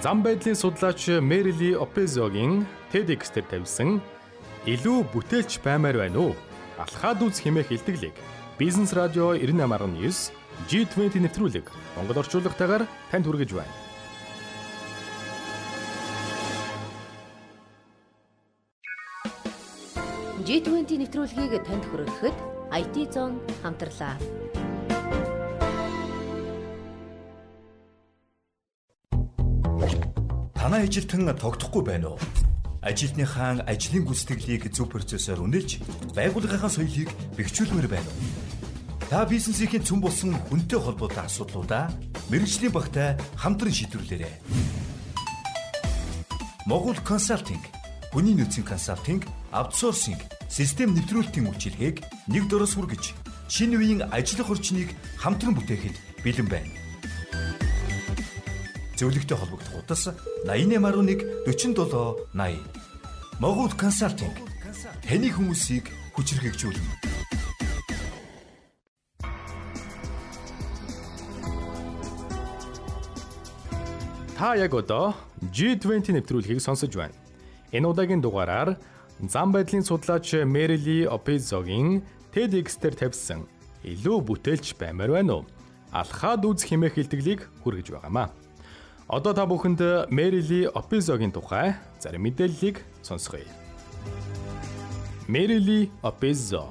Зам байдлын судлаач Мерили Опезогийн TEDx-дээр тавьсан илүү бүтээлч баймаар байна уу? Алхаад үз хэмээх илтгэлийг Бизнес радио 98.9 G20 нэвтрүүлэг Монгол орчуулгатайгаар танд хүргэж байна. G20 нэвтрүүлгийг танд хүргэхэд IT Zone хамтлаа. Танай ажилтан тогтохгүй байна уу? Ажилтныхаа ажлын гүйцэтгэлийг зөв процессор үнэлж, байгууллагын соёлыг бэхжүүлмээр байна уу? Та бизнесийн цөм болсон хүнтэй холбоотой асуудлуудаа мэрэгжлийн багтай хамтран шийдвэрлээрэй. Могул консалтинг, хүний нөөцийн консалтинг, аутсорсинг, систем нэвтрүүлэлтийн үйлчилгээг нэг дөрөс хүргэж, шинэ үеийн ажиллах орчныг хамтран бүтээхэд бэлэн байна зөвлөгтэй холбогдох утас 8811 47 80. Могут консалтинг таны хүмүүсийг хүчрхэгжүүлнэ. Та яг одоо G20 нэвтрүүлгийг сонсож байна. Энэ удаагийн дугаараар зам байдлын судлаач Мерили Опезогийн TEDx-дээр тавьсан илүү бүтээлч баймаар байна уу? Алхаад үз хэмээх хэлтгэлийг хүргэж байгаамаа. Одоо та бүхэнд Мерили Опизогийн тухай зарим мэдээллийг сонсгоё. Мерили Опизо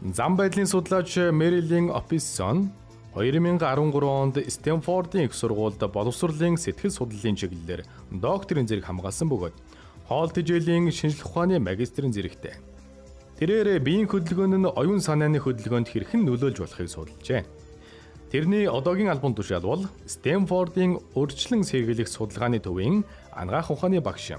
Зам байдлын судлаач Мерилин Описон 2013 онд Стэнфордын их сургуульд боловсролын сэтгэл судлалын чиглэлээр докторийн зэрэг хамгаалсан бөгөөд хоол тэжээлийн шинжлэх ухааны магистрийн зэрэгтэй. Тэрээр биеийн хөдөлгөөн нь оюун санааны хөдөлгөөнд хэрхэн нөлөөлж болохыг судалжээ. Тэрний одоогийн альбом тушаал бол Стэнфордын урьдчилан сэргийлэх судалгааны төвийн ангаах ухааны багш.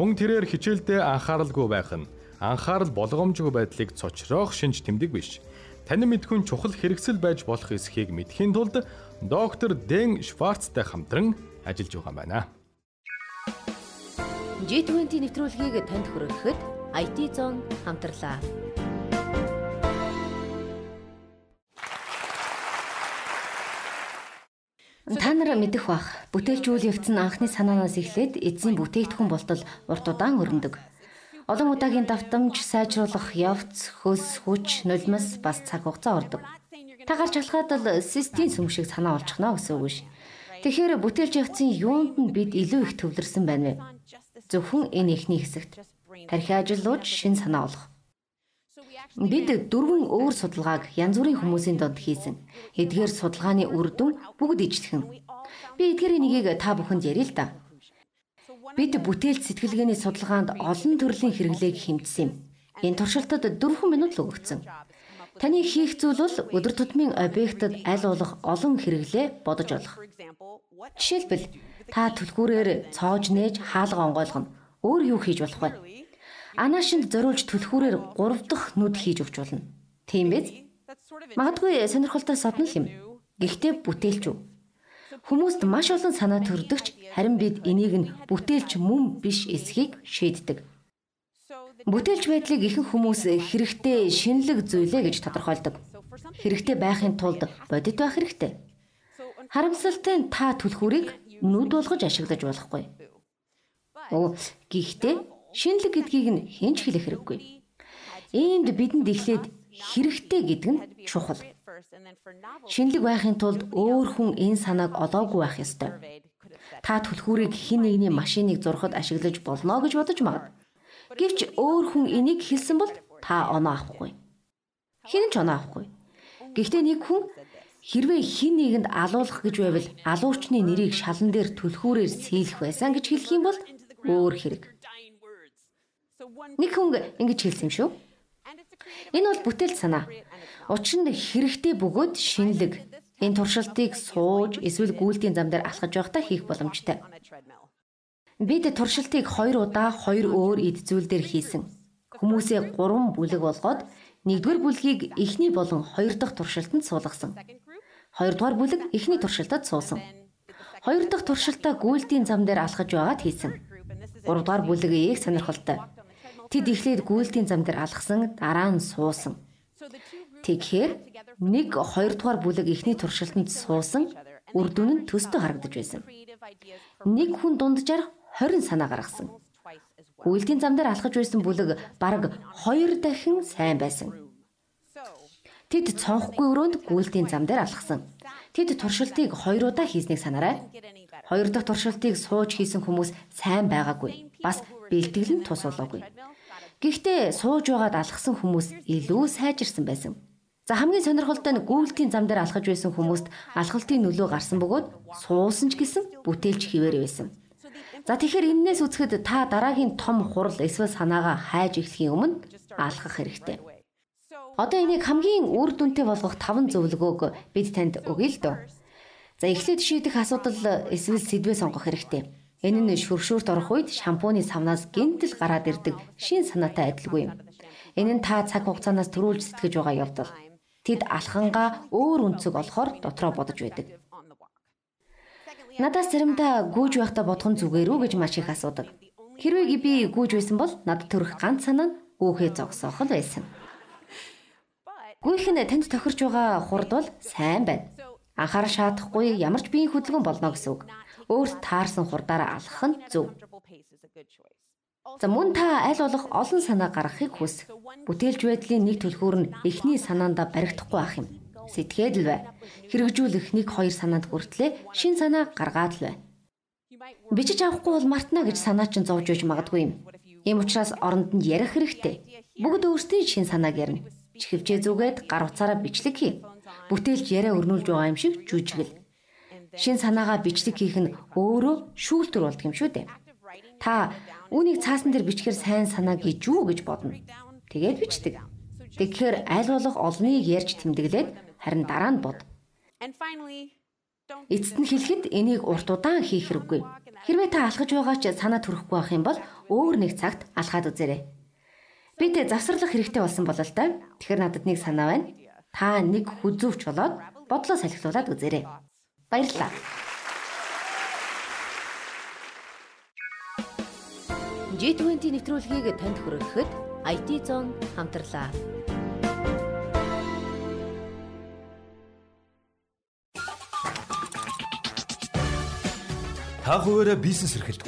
Мөн тэрээр хичээлдээ анхааралгүй байх нь анхаарал болгоомжгүй байдлыг цочроох шинж тэмдэг биш. Танин мэдхүн чухал хэрэгсэл байж болох эсхийг мэдхийн тулд доктор Дэн Шварцтай хамтран ажиллаж байгаа юм байна. G20 нэвтрүүлгийг танд хүргэхэд IT Zone хамтлаа. Та нар мэдэх бах. Бүтээлч үйл явц нь анхны санаанаас эхлээд эзэн бүтээгдэхүүн болтол урт удаан өрнөдөг. Олон удаагийн давтамж сайжруулах явц, хөс, хүч, нулимс бас цаг хугацаа ордог. Та гарч алхаад л систем сүм шиг санаа олчихно гэсэн үг ш. Тэгэхээр бүтээлч явцын юунд нь бид илүү их төвлөрсөн байна вэ? Зөвхөн энэ ихний хэсэгт. Тархи ажиллууж шин санаа олох. Бид дөрвөн өөр судалгааг янз бүрийн хүмүүсийн донд хийсэн. Эдгээр судалгааны үр дүн бүгд ижлэхэн. Би эдгээрийн нэгийг та бүхэнд ярил л да. Бид бүтээлч сэтгэлгээний судалгаанд олон төрлийн хэрэглээг хэмжсэн юм. Энэ туршилтад 4 минут л өгөгдсөн. Таны хийх зүйл бол өдөр тутмын объектэд аль болох олон хэрэглээ бодож олох. Жишээлбэл та түлхүүрээр цоож нээж хаалга онгойлгоно. Өөр юу хийж болох вэ? Анаашинд зориулж түлхүүрээр 3 дахь нүд хийж өгч болно. Тийм биз? Магадгүй сонирхолтой содно л юм. Гэхдээ бүтээлч үү? Хүмүүст маш олон санаа төрдөгч харин бид энийг нь бүтээлч мөн биш эсхийг шийддэг. Бүтээлч байдлыг ихэнх хүмүүс хэрэгтэй шинэлэг зүйлээ гэж тодорхойлдог. Хэрэгтэй байхын тулд бодит байх хэрэгтэй. Харамсалтай та түлхүүрийг нүд болгож ашиглаж болохгүй. Оо, гэхдээ Шинэлэг гэдгийг нь хэн ч хэлэх хэрэггүй. Иймд бидэнд эхлээд хэрэгтэй гэдэг нь чухал. Шинэлэг байхын тулд өөр хүн энэ санааг олоогүй байх ёстой. Та түлхүүрийг хэн нэгний машиныг зурхад ашиглаж болно гэж бодож магад. Гэвч өөр хүн энийг хэлсэн бол та оноо авахгүй. Хэн ч оноо авахгүй. Гэхдээ нэг хүн хэрвээ хин нэгэнд алуулах гэж байвал алуучны нэрийг шалан дээр түлхүүрээр сийлэх байсан гэж хэлэх юм бол өөр хэрэг. Нэг хүн ингэж хэлсэн юм шүү. Энэ бол бүтээл санаа. Учир нь хэрэгтэй бөгөөд шинэлэг. Энэ туршилтыг сууж эсвэл гүйлтийн зам дээр алхаж байхдаа хийх боломжтой. Бид туршилтыг хоёр удаа хоёр өөр эд зүйл дээр хийсэн. Хүмүүсээ 3 бүлэг болгоод нэгдүгээр бүлгийг эхний болон хоёр дахь туршилтанд суулгасан. Хоёрдугаар бүлэг эхний туршилтад суусан. Хоёр дахь туршилтаа гүйлтийн зам дээр алхаж байгаад хийсэн. Гуравдугаар бүлэг их сонирхолтой. Тэд эхлээд гүйлтийн зам дээр алхсан, дараа нь суусан. Тэгэхээр нэг хоёрдугаар бүлэг эхний туршилтанд суусан, үр дүн нь төстөө харагдаж байсан. Нэг хүн дунджаар 20 санаа гаргасан. Гүйлтийн зам дээр алхаж байсан бүлэг бараг 2 дахин сайн байсан. Тэд цонхгүй өрөөнд гүйлтийн зам дээр алхсан. Тэд туршилтыг хоёр удаа хийснийг санаарай. Хоёр дахь туршилтыг сууж хийсэн хүмүүс сайн байгаагүй. Бас бэлтгэл нь тус болоогүй. Гэхдээ сууж байгаад алхсан хүмүүс илүү сайжирсан байсан. За хамгийн сонирхолтой нь гүйлтийн зам дээр алхаж байсан хүмүүст алхалтын нөлөө гарсан бөгөөд суусан ч гэсэн бүтээлч хിവэр байсан. За тэгэхээр энээс үзэхэд та дараагийн том хурал эсвэл санаагаа хайж эхлэхийн өмнө алхах хэрэгтэй. Одоо энийг хамгийн үр дүнтэй болгох таван зөвлөгөөг бид танд өгье л дөө. За эхлээд шийдэх асуудал эсвэл сэдвээ сонгох хэрэгтэй. Энэ нь шүршүүрт орох үед шампуны савнаас гинтэл гараад ирдэг шин санаатай адилгүй юм. Энэ нь та цаг хугацаанаас төрүүлж сэтгэж байгаа явдал. Тэд алхангаа өөр үнцэг олохоор дотроо бодож байдаг. Надаас заримдаа гүйж байхдаа бодох нь зүгээр үү гэж маш их асуудаг. Хэрвээ би гүйж байсан бол надад төрөх ганц санаа нь гүүхээ зогсоох л байсан. Гүйх нь танд тохирч байгаа хурд бол сайн байна. Анхаарал шаардахгүй ямар ч биеийн хөдөлгөөн болно гэсэн үг. Өөрт таарсан хурдаараа алхах нь зөв. За мөн та аль болох олон санаа гаргахыг хүс. Бүтээлч байдлын нэг төлхөөр нь эхний санаанда баригдахгүй ах юм. Сэтгээд л бай. Хэрэгжүүлэх нэг хоёр санаанд хүртлээ шин санаа гаргаад л бай. Бичиж авахгүй бол мартна гэж санаа чинь зовж иж магадгүй юм. Ийм учраас оронд нь ярих хэрэгтэй. Бүгд өөрсдийн шин санааг ярина чихвчээ зүгээд гар утсаараа бичлэг хий. Бүтээлч яриа өрнүүлж байгаа юм шиг жүжигэл. Шин санаагаа бичлэг хийх нь өөрөө шүүлтүр болдго юм шүү дээ. Та үүнийг цаасан дээр бичгээр сайн санаа гэж юу гэж бодно. Тэгээд бичдэг. Тэгэхээр аль болох олныг ярьж тэмдэглээд харин дараа нь бод. Эцэст нь хэлэхэд энийг урт удаан хийх хэрэггүй. Хэрвээ та алхаж байгаа ч санаа төрөхгүй байх юм бол өөр нэг цагт алхаад үзээрэй. Бид завсарлах хэрэгтэй болсон болол та. Тэгэхээр надад нэг санаа байна. Та нэг хүзүүвч болоод бодлоо салхилуулад үзээрэй. Баярлалаа. G20 нэвтрүүлгийг танд хүргэхэд IT Zone хамтарлаа. Та хуваараа бизнес эрхэлдэг.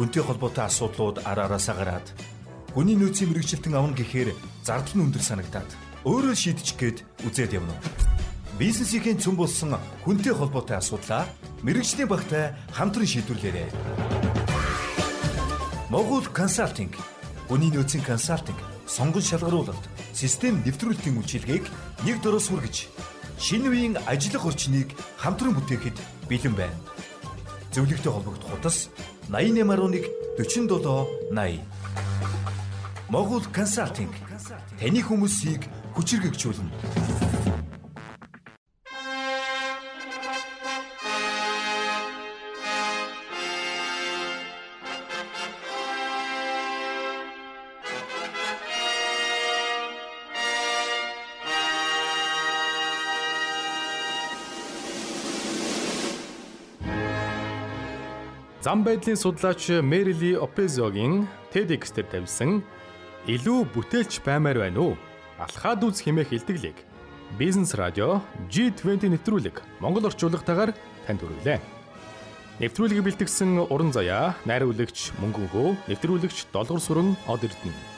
Хүнтэй холбоотой асуудлууд ара араасаа гараад Хүний нөөцийн мэрэгчлэлтэн авна гэхээр зардал нь өндөр санагдаад өөрөө шийдчих гээд үзээд явна. Бизнесийн цөм болсон хүнтэй холбоотой асуудлаа мэрэгжлийн багтай хамтран шийдвэрлээрэй. Могул консалтинг хүний нөөцийн консалтинг, сонгон шалгаруулалт, систем нэвтрүүлэлтийн үйлчилгээг нэг дөрөс хүргэж шинэ үеийн ажиллах орчныг хамтран бүтээхэд бэлэн байна. Зөвлөгтэй холбогдох хутас 8811 47 80 Могул консалтинг таны хүмүүсийг хүчирхэгжүүлнэ. Зам байдлын судлаач Мерили Опезогийн TEDx-дээр тавьсан илүү бүтээлч баймаар байна уу? Алхаад үз хэмээх илтгэлийг Бизнес радио G20 нэвтрүүлэг Монгол орчуулагтайгаар танд хүргэлээ. Нэвтрүүлгийг бэлтгэсэн уран заяа, найруулагч Мөнгөнхөө, нэвтрүүлэгч Долгор сүрэн Од Эрдэнэ